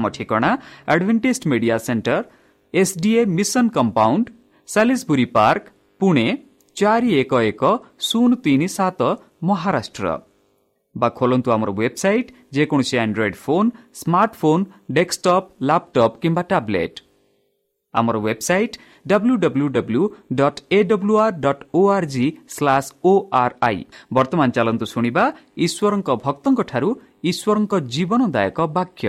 ଆମ ଠିକଣା Adventist media centre SDA mission compound Salisbury Park Pune ଚାରି ଏକ ଏକ ଶୂନ ତିନି ସାତ ମହାରାଷ୍ଟ୍ର ବା ଖୋଲନ୍ତୁ ଆମର ୱେବସାଇଟ୍ ଯେକୌଣସି Android phone smartphone desktop laptop କିମ୍ବା ଟ୍ୟାବ୍ଲେଟ୍ ଆମର website W W W dot A W R dot O R G slash O R I ବର୍ତ୍ତମାନ ଚାଲନ୍ତୁ ଶୁଣିବା ଈଶ୍ୱରଙ୍କ ଭକ୍ତଙ୍କଠାରୁ ଈଶ୍ୱରଙ୍କ ଜୀବନଦାୟକ ବାକ୍ୟ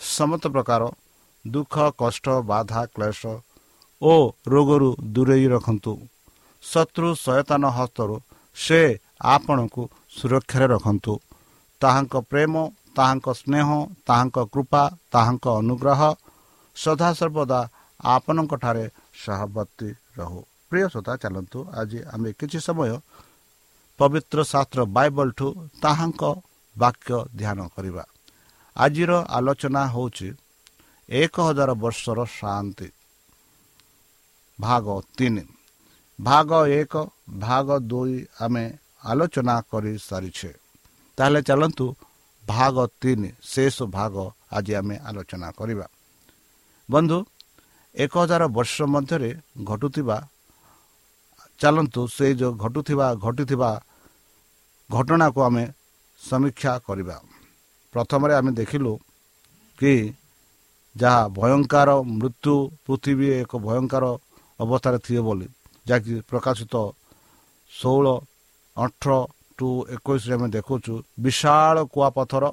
ସମସ୍ତ ପ୍ରକାର ଦୁଃଖ କଷ୍ଟ ବାଧା କ୍ଲେଶ ଓ ରୋଗରୁ ଦୂରେଇ ରଖନ୍ତୁ ଶତ୍ରୁ ସଚେତନ ହସ୍ତରୁ ସେ ଆପଣଙ୍କୁ ସୁରକ୍ଷାରେ ରଖନ୍ତୁ ତାହାଙ୍କ ପ୍ରେମ ତାହାଙ୍କ ସ୍ନେହ ତାହାଙ୍କ କୃପା ତାହାଙ୍କ ଅନୁଗ୍ରହ ସଦାସର୍ବଦା ଆପଣଙ୍କଠାରେ ସହବର୍ତ୍ତୀ ରହୁ ପ୍ରିୟ ଶ୍ରୋତା ଚାଲନ୍ତୁ ଆଜି ଆମେ କିଛି ସମୟ ପବିତ୍ର ଶାସ୍ତ୍ର ବାଇବଲଠୁ ତାହାଙ୍କ ବାକ୍ୟ ଧ୍ୟାନ କରିବା ଆଜିର ଆଲୋଚନା ହେଉଛି ଏକ ହଜାର ବର୍ଷର ଶାନ୍ତି। ଭାଗ ତିନି। ଭାଗ ଏକ ଭାଗ ଦୁଇ ଆମେ ଆଲୋଚନା କରିସାରିଛେ। ତାହେଲେ ଚାଲନ୍ତୁ ଭାଗ ତିନି ଶେଷ ଭାଗ ଆଜି ଆମେ ଆଲୋଚନା କରିବା। ବନ୍ଧୁ ଏକ ହଜାର ବର୍ଷ ମଧ୍ୟରେ ଘଟୁଥିବା ଚାଲନ୍ତୁ ସେ ଯେଉଁ ଘଟୁଥିବା ଘଟିଥିବା ଘଟଣାକୁ ଆମେ ସମୀକ୍ଷା କରିବା। ପ୍ରଥମରେ ଆମେ ଦେଖିଲୁ କି ଯାହା ଭୟଙ୍କର ମୃତ୍ୟୁ ପୃଥିବୀ ଏକ ଭୟଙ୍କର ଅବସ୍ଥାରେ ଥିବ ବୋଲି ଯାହାକି ପ୍ରକାଶିତ ଷୋହଳ ଅଠର ଟୁ ଏକୋଇଶରେ ଆମେ ଦେଖୁଛୁ ବିଶାଳ କୁଆପଥର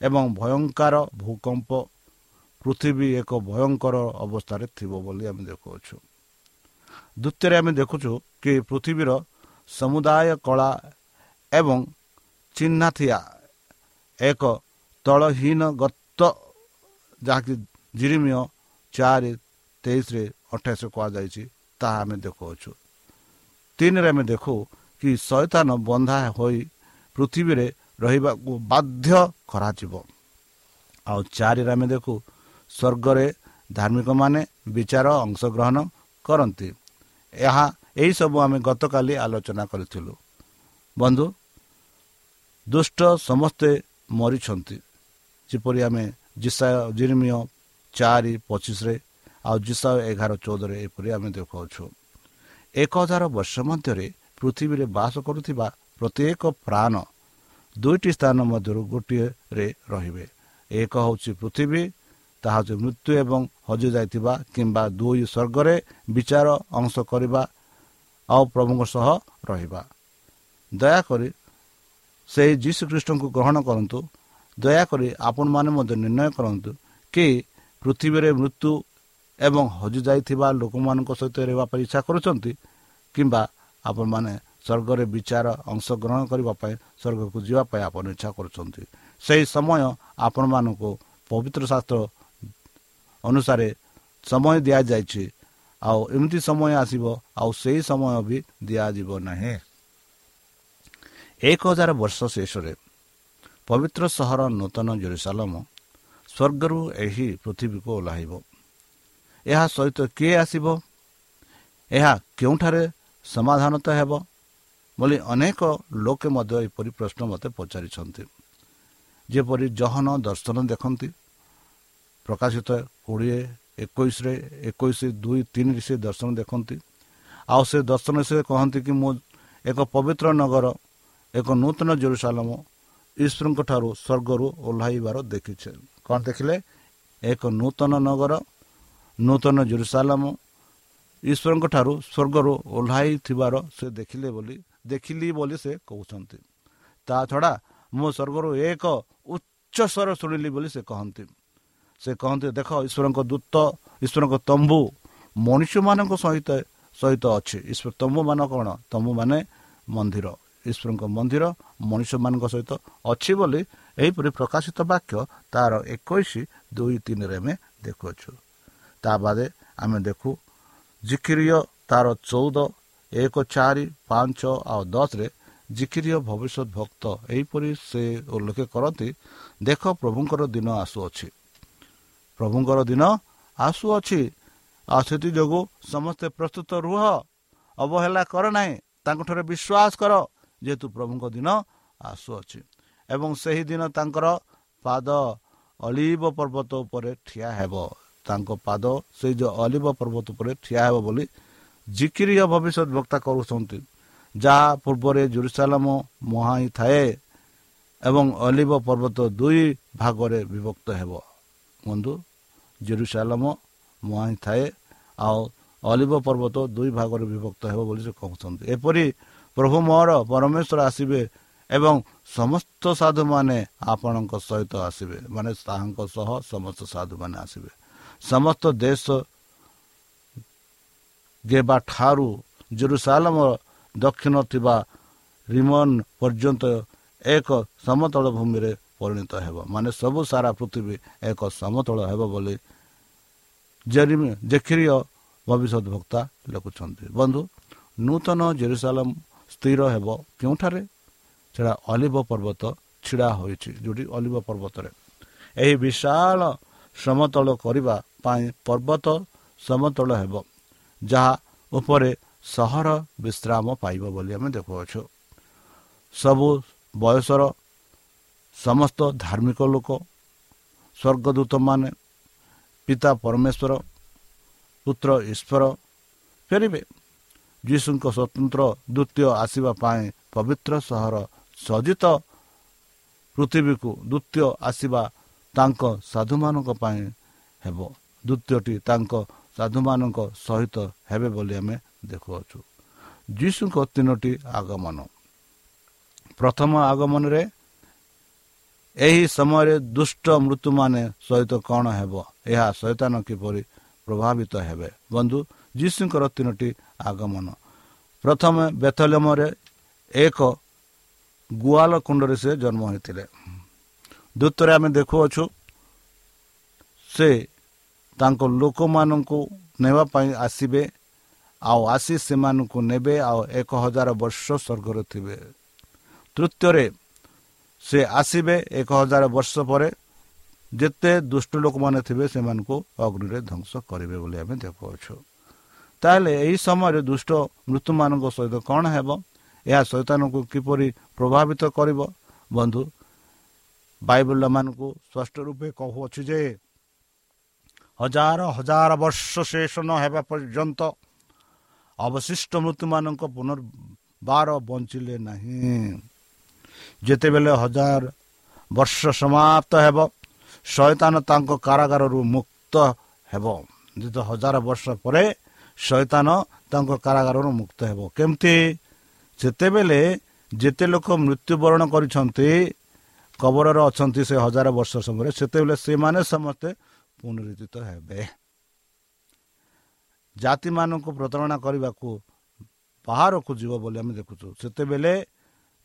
ଏବଂ ଭୟଙ୍କର ଭୂକମ୍ପ ପୃଥିବୀ ଏକ ଭୟଙ୍କର ଅବସ୍ଥାରେ ଥିବ ବୋଲି ଆମେ ଦେଖୁଅଛୁ ଦ୍ୱିତୀୟରେ ଆମେ ଦେଖୁଛୁ କି ପୃଥିବୀର ସମୁଦାୟ କଳା ଏବଂ ଚିହ୍ନା ଥିଆ ଏକ ତଳହୀନ ଗତ ଯାହାକି ଜିରିମିୟ ଚାରି ତେଇଶରେ ଅଠେଇଶ କୁହାଯାଇଛି ତାହା ଆମେ ଦେଖୁଅଛୁ ତିନିରେ ଆମେ ଦେଖୁ କି ଶୈତାନ ବନ୍ଧା ହୋଇ ପୃଥିବୀରେ ରହିବାକୁ ବାଧ୍ୟ କରାଯିବ। ଆଉ ଚାରିରେ ଆମେ ଦେଖୁ ସ୍ୱର୍ଗରେ ଧାର୍ମିକମାନେ ବିଚାର ଅଂଶଗ୍ରହଣ କରନ୍ତି। ଏହା ଏହିସବୁ ଆମେ ଗତକାଲି ଆଲୋଚନା କରିଥିଲୁ। ବନ୍ଧୁ ଦୁଷ୍ଟ ସମସ୍ତେ ମରିଛନ୍ତି। ଯେପରି ଆମେ ଜିସା ଜିର୍ମିୟ ଚାରି ପଚିଶରେ ଆଉ ଜିସା ଏଗାର ଚଉଦରେ ଏପରି ଆମେ ଦେଖାଉଛୁ ଏକ ହଜାର ବର୍ଷ ମଧ୍ୟରେ ପୃଥିବୀରେ ବାସ କରୁଥିବା ପ୍ରତ୍ୟେକ ପ୍ରାଣ ଦୁଇଟି ସ୍ଥାନ ମଧ୍ୟରୁ ଗୋଟିଏରେ ରହିବେ। ଏକ ହେଉଛି ପୃଥିବୀ ତାହା ହେଉଛି ମୃତ୍ୟୁ ଏବଂ ହଜିଯାଇଥିବା କିମ୍ବା ଦୁଇ ସ୍ୱର୍ଗରେ ବିଚାର ଅଂଶ କରିବା ଆଉ ପ୍ରଭୁଙ୍କ ସହ ରହିବା। ଦୟାକରି ସେହି ଯୀଶୁଖ୍ରୀଷ୍ଟଙ୍କୁ ଗ୍ରହଣ କରନ୍ତୁ ଦୟାକରି ଆପଣମାନେ ମଧ୍ୟ ନିର୍ଣ୍ଣୟ କରନ୍ତୁ କି ପୃଥିବୀରେ ମୃତ୍ୟୁ ଏବଂ ହଜିଯାଇଥିବା ଲୋକମାନଙ୍କ ସହିତ ରହିବା ପାଇଁ ଇଚ୍ଛା କରୁଛନ୍ତି କିମ୍ବା ଆପଣମାନେ ସ୍ୱର୍ଗରେ ବିଚାର ଅଂଶଗ୍ରହଣ କରିବା ପାଇଁ ସ୍ୱର୍ଗକୁ ଯିବା ପାଇଁ ଆପଣ ଇଚ୍ଛା କରୁଛନ୍ତି। ସେହି ସମୟ ଆପଣମାନଙ୍କୁ ପବିତ୍ର ଶାସ୍ତ୍ର ଅନୁସାରେ ସମୟ ଦିଆଯାଇଛି। ଆଉ ଏମିତି ସମୟ ଆସିବ ଆଉ ସେହି ସମୟ ବି ଦିଆଯିବ ନାହିଁ। ଏକ ହଜାର ବର୍ଷ ଶେଷରେ ପବିତ୍ର ସହର ନୂତନ ଜେରୁସାଲମ ସ୍ୱର୍ଗରୁ ଏହି ପୃଥିବୀକୁ ଓହ୍ଲାଇବ ଏହା ସହିତ କିଏ ଆସିବ ଏହା କେଉଁଠାରେ ସମାଧାନତା ହେବ ବୋଲି ଅନେକ ଲୋକେ ମଧ୍ୟ ଏପରି ପ୍ରଶ୍ନ ମୋତେ ପଚାରିଛନ୍ତି ଯେପରି ଜହନ ଦର୍ଶନ ଦେଖନ୍ତି ପ୍ରକାଶିତ କୋଡ଼ିଏ ଏକୋଇଶରେ ଏକୋଇଶ ଦୁଇ ତିନିରେ ସେ ଦର୍ଶନ ଦେଖନ୍ତି ଆଉ ସେ ଦର୍ଶନ ସେ କହନ୍ତି କି ମୁଁ ଏକ ପବିତ୍ର ନଗର ଏକ ନୂତନ ଜେରୁସାଲମ ଈଶ୍ୱରଙ୍କ ଠାରୁ ସ୍ୱର୍ଗରୁ ଓହ୍ଲାଇବାର ଦେଖିଛେ। କ'ଣ ଦେଖିଲେ? ଏକ ନୂତନ ନଗର ନୂତନ ଜେରୁସାଲମ ଈଶ୍ୱରଙ୍କ ଠାରୁ ସ୍ୱର୍ଗରୁ ଓହ୍ଲାଇଥିବାର ସେ ଦେଖିଲେ ବୋଲି ଦେଖିଲି ବୋଲି ସେ କହୁଛନ୍ତି। ତା ଛଡ଼ା ମୁଁ ସ୍ୱର୍ଗରୁ ଏକ ଉଚ୍ଚ ସ୍ୱର ଶୁଣିଲି ବୋଲି ସେ କହନ୍ତି। ସେ କହନ୍ତି ଦେଖ ଈଶ୍ୱରଙ୍କ ଦୂତ ଈଶ୍ୱରଙ୍କ ତମ୍ବୁ ମଣିଷମାନଙ୍କ ସହିତ ସହିତ ଅଛି। ଈଶ୍ୱର ତମ୍ବୁ ମାନ କ'ଣ? ତମ୍ବୁ ମାନେ ମନ୍ଦିର। ଈଶ୍ୱରଙ୍କ ମନ୍ଦିର ମଣିଷମାନଙ୍କ ସହିତ ଅଛି ବୋଲି ଏହିପରି ପ୍ରକାଶିତ ବାକ୍ୟ ତାର ଏକୋଇଶ ଦୁଇ ତିନିରେ ଆମେ ଦେଖୁଅଛୁ। ତା ବାଦେ ଆମେ ଦେଖୁ ଜିକିରିୟ ତାର ଚଉଦ ଏକ ଚାରି ପାଞ୍ଚ ଆଉ ଦଶରେ ଜିକିରିୟ ଭବିଷ୍ୟତ ଭକ୍ତ ଏହିପରି ସେ ଉଲ୍ଲେଖ କରନ୍ତି ଦେଖ ପ୍ରଭୁଙ୍କର ଦିନ ଆସୁଅଛି। ପ୍ରଭୁଙ୍କର ଦିନ ଆସୁଅଛି ଆଉ ସେଥିଯୋଗୁଁ ସମସ୍ତେ ପ୍ରସ୍ତୁତ ରୁହ ଅବହେଳା କର ନାହିଁ ତାଙ୍କଠାରେ ବିଶ୍ୱାସ କର ଯେହେତୁ ପ୍ରଭୁଙ୍କ ଦିନ ଆସୁଅଛି ଏବଂ ସେହି ଦିନ ତାଙ୍କର ପାଦ ଅଲିବ ପର୍ବତ ଉପରେ ଠିଆ ହେବ। ତାଙ୍କ ପାଦ ସେଇ ଯେଉଁ ଅଲିବ ପର୍ବତ ଉପରେ ଠିଆ ହେବ ବୋଲି ଜିକିରିୟ ଭବିଷ୍ୟତ ବକ୍ତା କରୁଛନ୍ତି ଯାହା ପୂର୍ବରେ ଜୁରୁସାଲାମ ମୁହାଁ ଥାଏ ଏବଂ ଅଲିବ ପର୍ବତ ଦୁଇ ଭାଗରେ ବିଭକ୍ତ ହେବ। ବନ୍ଧୁ ଜେରୁସାଲମ ମୁହାଁ ଥାଏ ଆଉ ଅଲିବ ପର୍ବତ ଦୁଇ ଭାଗରେ ବିଭକ୍ତ ହେବ ବୋଲି ସେ କହୁଛନ୍ତି। ଏପରି ପ୍ରଭୁ ମୋର ପରମେଶ୍ୱର ଆସିବେ ଏବଂ ସମସ୍ତ ସାଧୁମାନେ ଆପଣଙ୍କ ସହିତ ଆସିବେ। ମାନେ ତାହାଙ୍କ ସହ ସମସ୍ତ ସାଧୁମାନେ ଆସିବେ। ସମସ୍ତ ଦେଶ ଦେବା ଠାରୁ ଜେରୁସାଲମ ଦକ୍ଷିଣ ଥିବା ରିମନ ପର୍ଯ୍ୟନ୍ତ ଏକ ସମତଳ ଭୂମିରେ ପରିଣତ ହେବ। ମାନେ ସବୁ ସାରା ପୃଥିବୀ ଏକ ସମତଳ ହେବ ବୋଲି ଜେଖିରିୟ ଭବିଷ୍ୟତ ବକ୍ତା ଲେଖୁଛନ୍ତି। ବନ୍ଧୁ ନୂତନ ଜେରୁସାଲମ ସ୍ଥିର ହେବ। କେଉଁଠାରେ? ସେଟା ଅଲିଭ ପର୍ବତ ଛିଡ଼ା ହୋଇଛି ଯେଉଁଠି ଅଲିଭ ପର୍ବତରେ। ଏହି ବିଶାଳ ସମତଳ କରିବା ପାଇଁ ପର୍ବତ ସମତଳ ହେବ ଯାହା ଉପରେ ସହର ବିଶ୍ରାମ ପାଇବ ବୋଲି ଆମେ ଦେଖୁଅଛୁ। ସବୁ ବୟସର ସମସ୍ତ ଧାର୍ମିକ ଲୋକ ସ୍ୱର୍ଗଦୂତମାନେ ପିତା ପରମେଶ୍ୱର ପୁତ୍ର ଈଶ୍ୱର ଫେରିବେ। ଯୀଶୁଙ୍କ ସ୍ୱତନ୍ତ୍ର ଦ୍ୱିତୀୟ ଆସିବା ପାଇଁ ପବିତ୍ର ସହର ସଜିତ ପୃଥିବୀକୁ ଦ୍ୱିତୀୟ ଆସିବା ତାଙ୍କ ସାଧୁମାନଙ୍କ ପାଇଁ ହେବ। ଦ୍ୱିତୀୟଟି ତାଙ୍କ ସାଧୁମାନଙ୍କ ସହିତ ହେବେ ବୋଲି ଆମେ ଦେଖୁଅଛୁ। ଯୀଶୁଙ୍କ ତିନୋଟି ଆଗମନ। ପ୍ରଥମ ଆଗମନରେ ଏହି ସମୟରେ ଦୁଷ୍ଟ ମୃତ୍ୟୁମାନେ ସହିତ କ'ଣ ହେବ? ଏହା ସୈତାନ କିପରି ପ୍ରଭାବିତ ହେବେ? ବନ୍ଧୁ ଯୀଶୁଙ୍କର ତିନୋଟି ଆଗମନ। ପ୍ରଥମେ ବେଥଲମରେ ଏକ ଗୁଆଲ କୁଣ୍ଡରେ ସେ ଜନ୍ମ ହୋଇଥିଲେ। ଦ୍ୱିତୀୟରେ ଆମେ ଦେଖୁଅଛୁ ସେ ତାଙ୍କ ଲୋକମାନଙ୍କୁ ନେବା ପାଇଁ ଆସିବେ ଆଉ ଆସି ସେମାନଙ୍କୁ ନେବେ ଆଉ ଏକ ହଜାର ବର୍ଷ ସ୍ୱର୍ଗରେ ଥିବେ। ତୃତୀୟରେ ସେ ଆସିବେ ଏକ ହଜାର ବର୍ଷ ପରେ ଯେତେ ଦୁଷ୍ଟ ଲୋକମାନେ ଥିବେ ସେମାନଙ୍କୁ ଅଗ୍ନିରେ ଧ୍ୱଂସ କରିବେ ବୋଲି ଆମେ ଦେଖୁଅଛୁ। ତାହେଲେ ଏହି ସମୟରେ ଦୁଷ୍ଟ ମୃତ୍ୟୁମାନଙ୍କ ସହିତ କ'ଣ ହେବ? ଏହା ଶୈତାନକୁ କିପରି ପ୍ରଭାବିତ କରିବ? ବନ୍ଧୁ ବାଇବଲମାନଙ୍କୁ ସ୍ପଷ୍ଟ ରୂପେ କହୁଅଛୁ ଯେ ହଜାର ହଜାର ବର୍ଷ ଶେଷ ନ ହେବା ପର୍ଯ୍ୟନ୍ତ ଅବଶିଷ୍ଟ ମୃତ୍ୟୁମାନଙ୍କ ପୁନର୍ବାର ବଞ୍ଚିଲେ ନାହିଁ। ଯେତେବେଳେ ହଜାର ବର୍ଷ ସମାପ୍ତ ହେବ ଶୈତାନ ତାଙ୍କ କାରାଗାରରୁ ମୁକ୍ତ ହେବ। ଯେତେ ହଜାର ବର୍ଷ ପରେ ଶୈତାନ ତାଙ୍କ କାରାଗାରରୁ ମୁକ୍ତ ହେବ। କେମିତି? ଯେତେବେଳେ ଯେତେ ଲୋକ ମୃତ୍ୟୁବରଣ କରିଛନ୍ତି କବରରେ ଅଛନ୍ତି ସେ ହଜାର ବର୍ଷ ସମୟରେ ସେତେବେଳେ ସେମାନେ ସମସ୍ତେ ପୁନରୁଦ୍ଧିତ ହେବେ। ଜାତିମାନଙ୍କୁ ପ୍ରତାରଣା କରିବାକୁ ବାହାରକୁ ଯିବ ବୋଲି ଆମେ ଦେଖୁଛୁ। ସେତେବେଳେ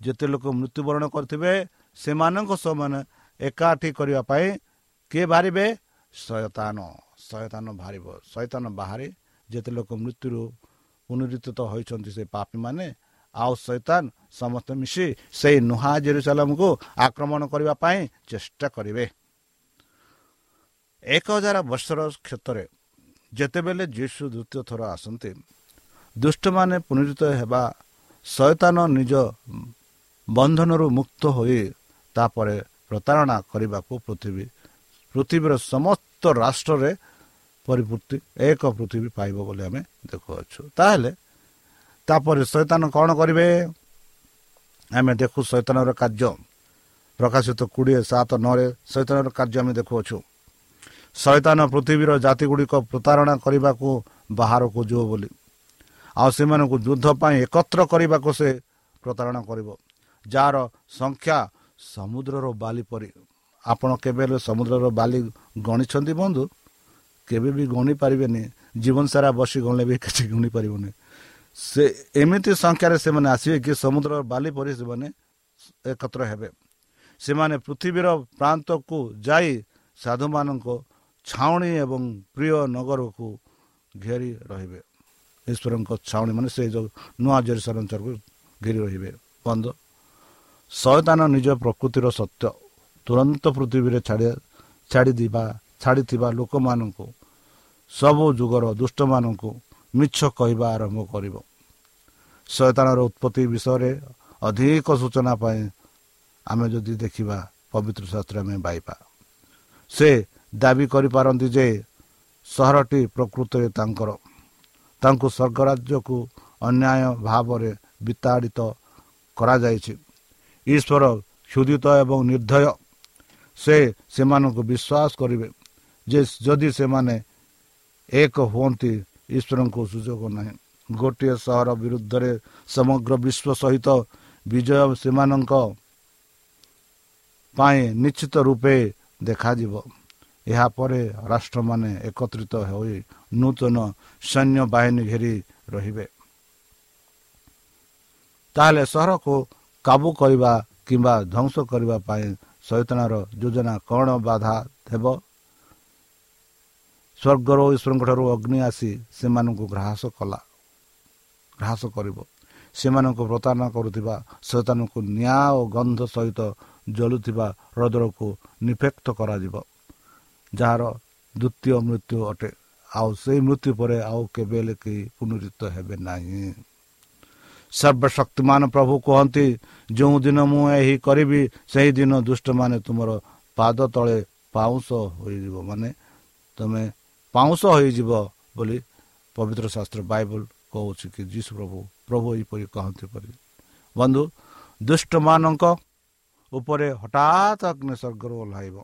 ଯେତେ ଲୋକ ମୃତ୍ୟୁବରଣ କରିଥିବେ ସେମାନଙ୍କ ସେମାନେ ଏକାଠି କରିବା ପାଇଁ କିଏ ବାହାରିବେ? ଶୟତାନ ଶୟତାନ ବାହାରିବ। ଶୟତାନ ବାହାରେ ଯେତେ ଲୋକ ମୃତ୍ୟୁରୁ ପୁନରୁଦ୍ଧିତ ହୋଇଛନ୍ତି ସେ ପାପୀମାନେ ଆଉ ସୈତାନ ସମସ୍ତେ ମିଶି ସେଇ ନୁହା ଜେରୁସାଲାମକୁ ଆକ୍ରମଣ କରିବା ପାଇଁ ଚେଷ୍ଟା କରିବେ। ଏକ ହଜାର ବର୍ଷର କ୍ଷେତ୍ରରେ ଯେତେବେଳେ ଯୀଶୁ ଦ୍ୱିତୀୟ ଥର ଆସନ୍ତି ଦୁଷ୍ଟମାନେ ପୁନରୁତ ହେବା ଶୟତାନ ନିଜ ବନ୍ଧନରୁ ମୁକ୍ତ ହୋଇ ତାପରେ ପ୍ରତାରଣା କରିବାକୁ ପୃଥିବୀ ପୃଥିବୀର ସମସ୍ତ ରାଷ୍ଟ୍ରରେ ପରିପୂର୍ତ୍ତି ଏକ ପୃଥିବୀ ପାଇବ ବୋଲି ଆମେ ଦେଖୁଅଛୁ। ତାହେଲେ ତାପରେ ଶୈତାନ କ'ଣ କରିବେ? ଆମେ ଦେଖୁ ଶୈତାନର କାର୍ଯ୍ୟ। ପ୍ରକାଶିତ କୋଡ଼ିଏ ସାତ ନଅରେ ଶୈତାନର କାର୍ଯ୍ୟ ଆମେ ଦେଖୁଅଛୁ। ଶୈତାନ ପୃଥିବୀର ଜାତି ଗୁଡ଼ିକ ପ୍ରତାରଣା କରିବାକୁ ବାହାରକୁ ଯିବ ବୋଲି। ଆଉ ସେମାନଙ୍କୁ ଯୁଦ୍ଧ ପାଇଁ ଏକତ୍ର କରିବାକୁ ସେ ପ୍ରତାରଣା କରିବ। ଯାହାର ସଂଖ୍ୟା ସମୁଦ୍ରର ବାଲି ପରି। ଆପଣ କେବେ ହେଲେ ସମୁଦ୍ରର ବାଲି ଗଣିଛନ୍ତି ବନ୍ଧୁ? କେବେ ବି ଗଣି ପାରିବେନି ଜୀବନ ସାରା ବସି ଗଣିଲେ ବି କିଛି ଗଣି ପାରିବନି। ସେ ଏମିତି ସଂଖ୍ୟାରେ ସେମାନେ ଆସିବେ କି ସମୁଦ୍ରର ବାଲି ପରି ସେମାନେ ଏକତ୍ର ହେବେ। ସେମାନେ ପୃଥିବୀର ପ୍ରାନ୍ତକୁ ଯାଇ ସାଧୁମାନଙ୍କ ଛାଉଣି ଏବଂ ପ୍ରିୟ ନଗରକୁ ଘେରି ରହିବେ। ଈଶ୍ୱରଙ୍କ ଛାଉଣି ମାନେ ସେ ଯେଉଁ ନୂଆ ଜେରିସର ଘେରି ରହିବେ। ବନ୍ଧୁ ଶୟତାନ ନିଜ ପ୍ରକୃତିର ସତ୍ୟ ତୁରନ୍ତ ପୃଥିବୀରେ ଛାଡ଼ି ଛାଡ଼ିଥିବା ଛାଡ଼ିଥିବା ଲୋକମାନଙ୍କୁ ସବୁ ଯୁଗର ଦୁଷ୍ଟମାନଙ୍କୁ ମିଛ କହିବା ଆରମ୍ଭ କରିବ। ଶୟତାନର ଉତ୍ପତ୍ତି ବିଷୟରେ ଅଧିକ ସୂଚନା ପାଇଁ ଆମେ ଯଦି ଦେଖିବା ପବିତ୍ର ଶାସ୍ତ୍ର ଆମେ ପାଇବା। ସେ ଦାବି କରିପାରନ୍ତି ଯେ ସହରଟି ପ୍ରକୃତରେ ତାଙ୍କର। ତାଙ୍କୁ ସ୍ୱର୍ଗରାଜ୍ୟକୁ ଅନ୍ୟାୟ ଭାବରେ ବିତାଡ଼ିତ କରାଯାଇଛି। ଈଶ୍ୱର କ୍ଷୁଦିତ ଏବଂ ନିର୍ଦ୍ଦୟ। ସେ ସେମାନଙ୍କୁ ବିଶ୍ୱାସ କରିବେ। ଯେ ଯଦି ସେମାନେ ଏକ ହୁଅନ୍ତି ଈଶ୍ୱରଙ୍କୁ ସୁଯୋଗ ନାହିଁ। ଗୋଟିଏ ସହର ବିରୁଦ୍ଧରେ ସମଗ୍ର ବିଶ୍ୱ ସହିତ ବିଜୟ ସେମାନଙ୍କ ପାଇଁ ନିଶ୍ଚିତ ରୂପେ ଦେଖାଯିବ। ଏହାପରେ ରାଷ୍ଟ୍ରମାନେ ଏକତ୍ରିତ ହୋଇ ନୂତନ ସୈନ୍ୟ ବାହିନୀ ଘେରି ରହିବେ। ତାହେଲେ ସହରକୁ କାବୁ କରିବା କିମ୍ବା ଧ୍ୱଂସ କରିବା ପାଇଁ ସୈତନାର ଯୋଜନା କ'ଣ ବାଧା ହେବ? ସ୍ୱର୍ଗର ଈଶ୍ୱରଙ୍କ ଠାରୁ ଅଗ୍ନି ଆସି ସେମାନଙ୍କୁ ଗ୍ରାହସ କଲା। ଗ୍ରାହସ କରିବ। ସେମାନଙ୍କୁ ପ୍ରତାରଣା କରୁଥିବା ସୈତାନକୁ ନିଆଁ ଓ ଗନ୍ଧ ସହିତ ଜଳୁଥିବା ହ୍ରଦରକୁ ନିଫେକ୍ତ କରାଯିବ। ଯାହାର ଦ୍ୱିତୀୟ ମୃତ୍ୟୁ ଅଟେ ଆଉ ସେଇ ମୃତ୍ୟୁ ପରେ ଆଉ କେବେ ହେଲେ କେହି ପୁନରୁତ ହେବେ ନାହିଁ। ସର୍ବଶକ୍ତିମାନ ପ୍ରଭୁ କୁହନ୍ତି ଯେଉଁ ଦିନ ମୁଁ ଏହି କରିବି ସେହିଦିନ ଦୁଷ୍ଟମାନେ ତୁମର ପାଦ ତଳେ ପାଉଁଶ ହୋଇଯିବ। ମାନେ ତୁମେ ପାଉଁଶ ହୋଇଯିବ ବୋଲି ପବିତ୍ର ଶାସ୍ତ୍ର ବାଇବଲ କହୁଛି କି ଯୀଶୁ ପ୍ରଭୁ ପ୍ରଭୁ ଏହିପରି କହନ୍ତି ପରି। ବନ୍ଧୁ ଦୁଷ୍ଟମାନଙ୍କ ଉପରେ ହଠାତ୍ ଅଗ୍ନି ସ୍ୱର୍ଗରୁ ଓହ୍ଲାଇବ।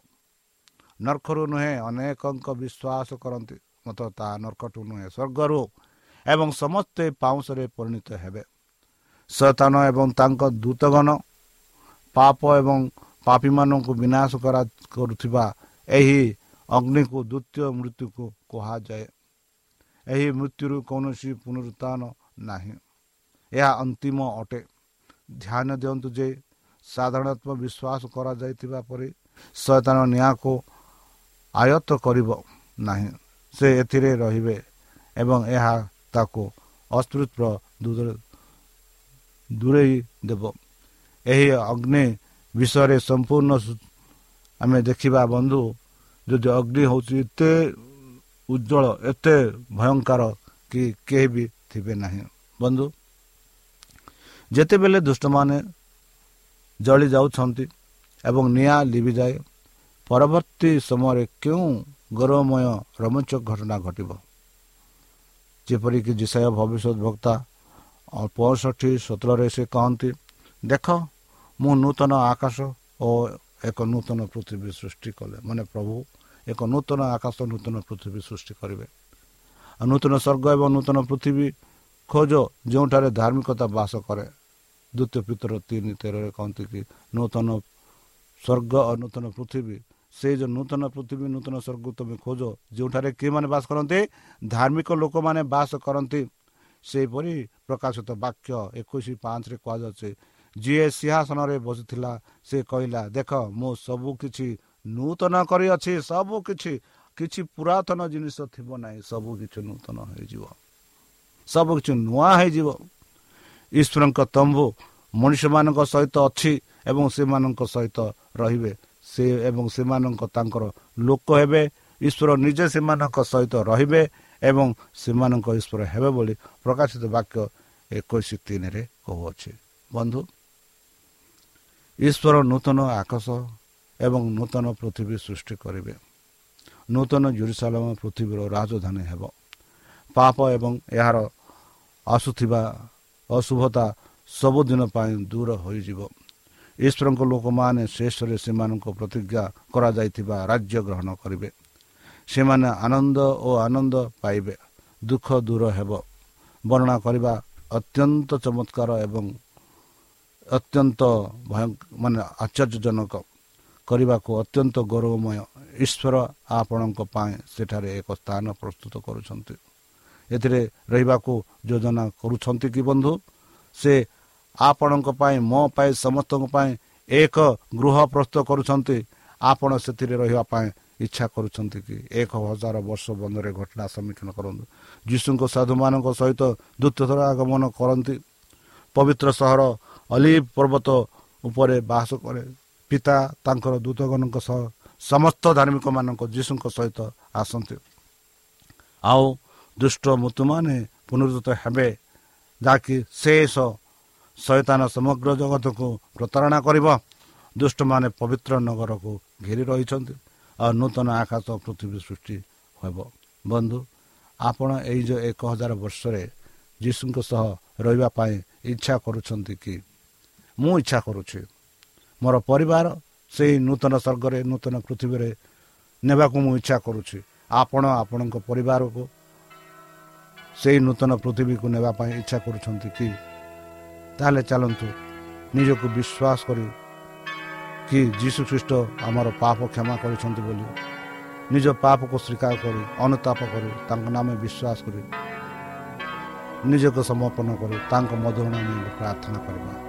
ନର୍କରୁ ନୁହେଁ ଅନେକଙ୍କ ବିଶ୍ୱାସ କରନ୍ତି ମାତ୍ର ତାହା ନର୍କଠୁ ନୁହେଁ ସ୍ୱର୍ଗରୁ ଏବଂ ସମସ୍ତେ ପାଉଁଶରେ ପରିଣତ ହେବେ। ଶତାନ ଏବଂ ତାଙ୍କ ଦୂତଗଣ ପାପ ଏବଂ ପାପୀମାନଙ୍କୁ ବିନାଶ କରୁଥିବା ଏହି ଅଗ୍ନିକୁ ଦ୍ୱିତୀୟ ମୃତ୍ୟୁକୁ କୁହାଯାଏ। ଏହି ମୃତ୍ୟୁରୁ କୌଣସି ପୁନରୁତ୍ଥାନ ନାହିଁ। ଏହା ଅନ୍ତିମ ଅଟେ। ଧ୍ୟାନ ଦିଅନ୍ତୁ ଯେ ସାଧାରଣତଃ ବିଶ୍ୱାସ କରାଯାଇଥିବା ପରେ ଶୟତାନ ନିଆଁକୁ ଆୟତ୍ତ କରିବ ନାହିଁ। ସେ ଏଥିରେ ରହିବେ ଏବଂ ଏହା ତାକୁ ଅସ୍ତୃତ୍ୱ ଦୂରେଇ ଦେବ। ଏହି ଅଗ୍ନି ବିଷୟରେ ସମ୍ପୂର୍ଣ୍ଣ ଆମେ ଦେଖିବା ବନ୍ଧୁ ଯଦି ଅଗ୍ନି ହେଉଛି ଏତେ ଉଜ୍ଜଳ ଏତେ ଭୟଙ୍କର କି କେହି ବି ଥିବେ ନାହିଁ। ବନ୍ଧୁ ଯେତେବେଳେ ଦୁଷ୍ଟମାନେ ଜଳି ଯାଉଛନ୍ତି ଏବଂ ନିଆଁ ଲିଭିଯାଏ ପରବର୍ତ୍ତୀ ସମୟରେ କେଉଁ ଗୌରବମୟ ରୋମାଞ୍ଚକ ଘଟଣା ଘଟିବ? ଯେପରିକି ଜିସାୟ ଭବିଷ୍ୟତ ବକ୍ତା ପଞ୍ଚଷଠି ସତରରେ ସେ କହନ୍ତି ଦେଖ ମୁଁ ନୂତନ ଆକାଶ ଓ ଏକ ନୂତନ ପୃଥିବୀ ସୃଷ୍ଟି କଲେ। ମାନେ ପ୍ରଭୁ ଏକ ନୂତନ ଆକାଶ ନୂତନ ପୃଥିବୀ ସୃଷ୍ଟି କରିବେ। ଆଉ ନୂତନ ସ୍ୱର୍ଗ ଏବଂ ନୂତନ ପୃଥିବୀ ଖୋଜ ଯେଉଁଠାରେ ଧାର୍ମିକତା ବାସ କରେ। ଦ୍ୱିତୀୟ ପିତର ତିନି ତେରରେ କହନ୍ତି କି ନୂତନ ସ୍ୱର୍ଗ ଓ ନୂତନ ପୃଥିବୀ ସେ ଯେଉଁ ନୂତନ ପୃଥିବୀ ନୂତନ ସ୍ୱର୍ଗ ତୁମେ ଖୋଜ ଯେଉଁଠାରେ କେଉଁମାନେ ବାସ କରନ୍ତି? ଧାର୍ମିକ ଲୋକମାନେ ବାସ କରନ୍ତି। ସେହିପରି ପ୍ରକାଶିତ ବାକ୍ୟ ଏକୋଇଶ ପାଞ୍ଚରେ କୁହାଯାଉଛି ଯିଏ ସିଂହାସନରେ ବସିଥିଲା ସେ କହିଲା ଦେଖ ମୁଁ ସବୁ କିଛି ନୂତନ କରିଅଛି ସବୁ କିଛି କିଛି ପୁରାତନ ଜିନିଷ ଥିବ ନାହିଁ ସବୁ କିଛି ନୂତନ ହେଇଯିବ। ସବୁ କିଛି ନୂଆ ହେଇଯିବ। ଈଶ୍ୱରଙ୍କ ତମ୍ବୁ ମଣିଷମାନଙ୍କ ସହିତ ଅଛି ଏବଂ ସେମାନଙ୍କ ସହିତ ରହିବେ। ସେ ଏବଂ ସେମାନଙ୍କ ତାଙ୍କର ଲୋକ ହେବେ। ଈଶ୍ୱର ନିଜେ ସେମାନଙ୍କ ସହିତ ରହିବେ ଏବଂ ସେମାନଙ୍କ ଈଶ୍ୱର ହେବେ ବୋଲି ପ୍ରକାଶିତ ବାକ୍ୟ ଏକୋଇଶ ତିନିରେ କହୁଅଛି। ବନ୍ଧୁ ଈଶ୍ୱର ନୂତନ ଆକାଶ ଏବଂ ନୂତନ ପୃଥିବୀ ସୃଷ୍ଟି କରିବେ ନୂତନ ଜୁରୁସାଲମ ପୃଥିବୀର ରାଜଧାନୀ ହେବ ପାପ ଏବଂ ଏହାର ଆସୁଥିବା ଅଶୁଭତା ସବୁଦିନ ପାଇଁ ଦୂର ହୋଇଯିବ। ଈଶ୍ୱରଙ୍କ ଲୋକମାନେ ଶେଷରେ ସେମାନଙ୍କ ପ୍ରତିଜ୍ଞା କରାଯାଇଥିବା ରାଜ୍ୟ ଗ୍ରହଣ କରିବେ। ସେମାନେ ଆନନ୍ଦ ଓ ଆନନ୍ଦ ପାଇବେ। ଦୁଃଖ ଦୂର ହେବ। ବର୍ଣ୍ଣନା କରିବା ଅତ୍ୟନ୍ତ ଚମତ୍କାର ଏବଂ ଅତ୍ୟନ୍ତ ମାନେ ଆଶ୍ଚର୍ଯ୍ୟଜନକ। କରିବାକୁ ଅତ୍ୟନ୍ତ ଗୌରବମୟ। ଈଶ୍ୱର ଆପଣଙ୍କ ପାଇଁ ସେଠାରେ ଏକ ସ୍ଥାନ ପ୍ରସ୍ତୁତ କରୁଛନ୍ତି। ଏଥିରେ ରହିବାକୁ ଯୋଜନା କରୁଛନ୍ତି କି ବନ୍ଧୁ? ସେ ଆପଣଙ୍କ ପାଇଁ ମୋ ପାଇଁ ସମସ୍ତଙ୍କ ପାଇଁ ଏକ ଗୃହ ପ୍ରସ୍ତୁତ କରୁଛନ୍ତି। ଆପଣ ସେଥିରେ ରହିବା ପାଇଁ ଇଚ୍ଛା କରୁଛନ୍ତି କି? ଏକ ହଜାର ବର୍ଷ ବନ୍ଧରେ ଘଟଣା ସମ୍ମୁଖୀନ କରନ୍ତୁ। ଯୀଶୁଙ୍କ ସାଧୁମାନଙ୍କ ସହିତ ଦ୍ୱିତୀୟ ଆଗମନ କରନ୍ତି। ପବିତ୍ର ସହର ଅଲିଭ ପର୍ବତ ଉପରେ ବାସ କରେ। ପିତା ତାଙ୍କର ଦୂତଗଣଙ୍କ ସହ ସମସ୍ତ ଧାର୍ମିକମାନଙ୍କ ଯୀଶୁଙ୍କ ସହିତ ଆସନ୍ତି। ଆଉ ଦୁଷ୍ଟ ମୃତ୍ୟୁମାନେ ପୁନରୁଦ୍ଧିତ ହେବେ ଯାହାକି ଶେଷ ଶୈତାନ ସମଗ୍ର ଜଗତକୁ ପ୍ରତାରଣା କରିବ। ଦୁଷ୍ଟମାନେ ପବିତ୍ର ନଗରକୁ ଘେରି ରହିଛନ୍ତି ଆଉ ନୂତନ ଆକାଶ ପୃଥିବୀ ସୃଷ୍ଟି ହେବ। ବନ୍ଧୁ ଆପଣ ଏଇ ଯେଉଁ ଏକ ହଜାର ବର୍ଷରେ ଯୀଶୁଙ୍କ ସହ ରହିବା ପାଇଁ ଇଚ୍ଛା କରୁଛନ୍ତି କି? ମୁଁ ଇଚ୍ଛା କରୁଛି। ମୋର ପରିବାର ସେଇ ନୂତନ ସ୍ୱର୍ଗରେ ନୂତନ ପୃଥିବୀରେ ନେବାକୁ ମୁଁ ଇଚ୍ଛା କରୁଛି। ଆପଣ ଆପଣଙ୍କ ପରିବାରକୁ ସେଇ ନୂତନ ପୃଥିବୀକୁ ନେବା ପାଇଁ ଇଚ୍ଛା କରୁଛନ୍ତି କି? ତାହେଲେ ଚାଲନ୍ତୁ ନିଜକୁ ବିଶ୍ୱାସ କରି କି ଯୀଶୁ ଖ୍ରୀଷ୍ଟ ଆମର ପାପ କ୍ଷମା କରିଛନ୍ତି ବୋଲି ନିଜ ପାପକୁ ସ୍ୱୀକାର କରି ଅନୁତାପ କରି ତାଙ୍କ ନାମ ବିଶ୍ୱାସ କରି ନିଜକୁ ସମର୍ପଣ କରି ତାଙ୍କ ମଧୁର ନାମ ପ୍ରାର୍ଥନା କରିବା।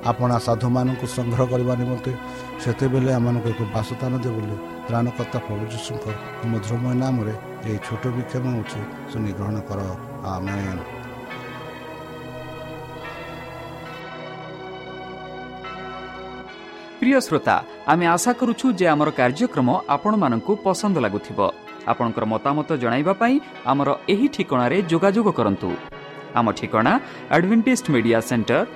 ଆପଣା ସାଧୁମାନଙ୍କୁ ସଂଗ୍ରହ କରିବା ନିମନ୍ତେ ସେତେବେଳେ ଆମକୁ ଏକ ବାସସ୍ଥାନ ଦେବ ବୋଲି ତ୍ରାଣକର୍ତ୍ତା ପ୍ରଭୁ ଯୀଶୁଙ୍କ ମଧୁରମୟ ନାମରେ ଏହି ଛୋଟ ବିକ୍ଷମ ହେଉଛି ପ୍ରିୟ ଶ୍ରୋତା ଆମେ ଆଶା କରୁଛୁ ଯେ ଆମର କାର୍ଯ୍ୟକ୍ରମ ଆପଣମାନଙ୍କୁ ପସନ୍ଦ ଲାଗୁଥିବ। ଆପଣଙ୍କର ମତାମତ ଜଣାଇବା ପାଇଁ ଆମର ଏହି ଠିକଣାରେ ଯୋଗାଯୋଗ କରନ୍ତୁ। ଆମ ଠିକଣା Adventist media centre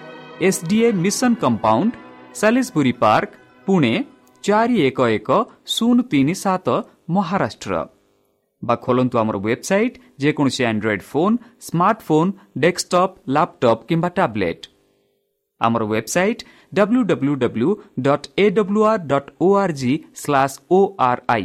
SDA mission compound Salisbury Park Pune चारि एक एक शून्य तिन सत महाराष्ट्र বা খোলন্তু আমার ওয়েবসাইট যে কোনসি Android phone smartphone desktop laptop কিংবা ট্যাবলেট আমার website www.awr.org/oRI W W dot A WR dot O R G slash O R I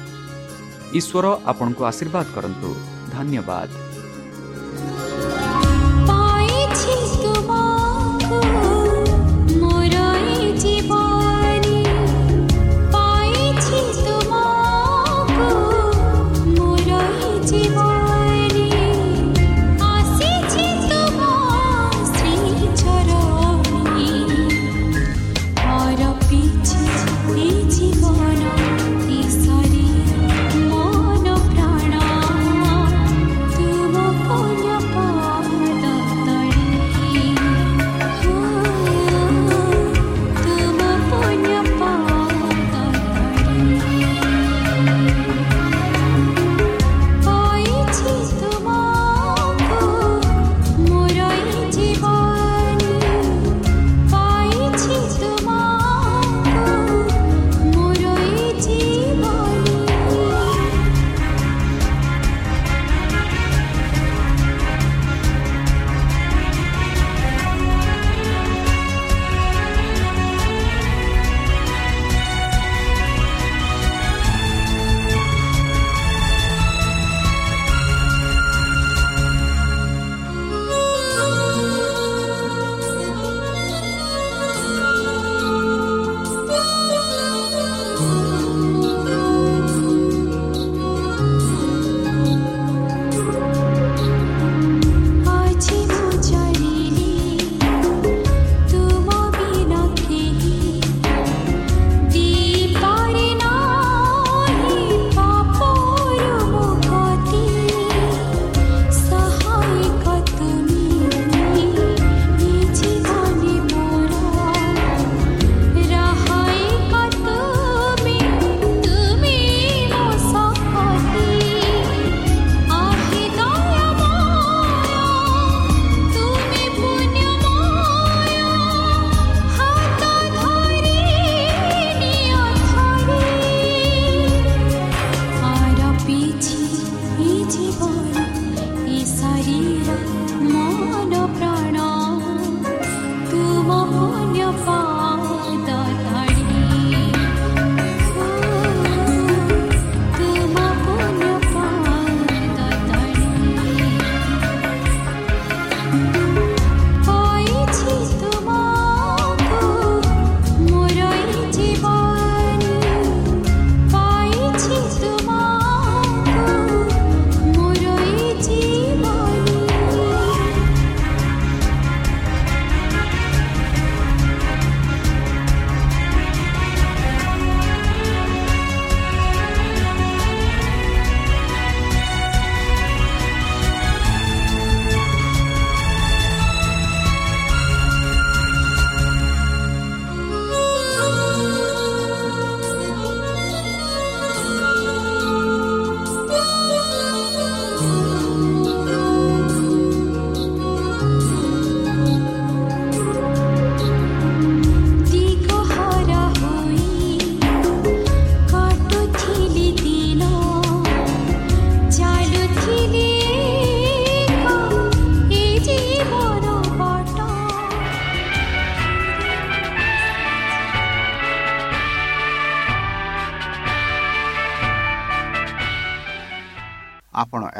ଈଶ୍ୱର ଆପଣଙ୍କୁ ଆଶୀର୍ବାଦ କରନ୍ତୁ ଧନ୍ୟବାଦ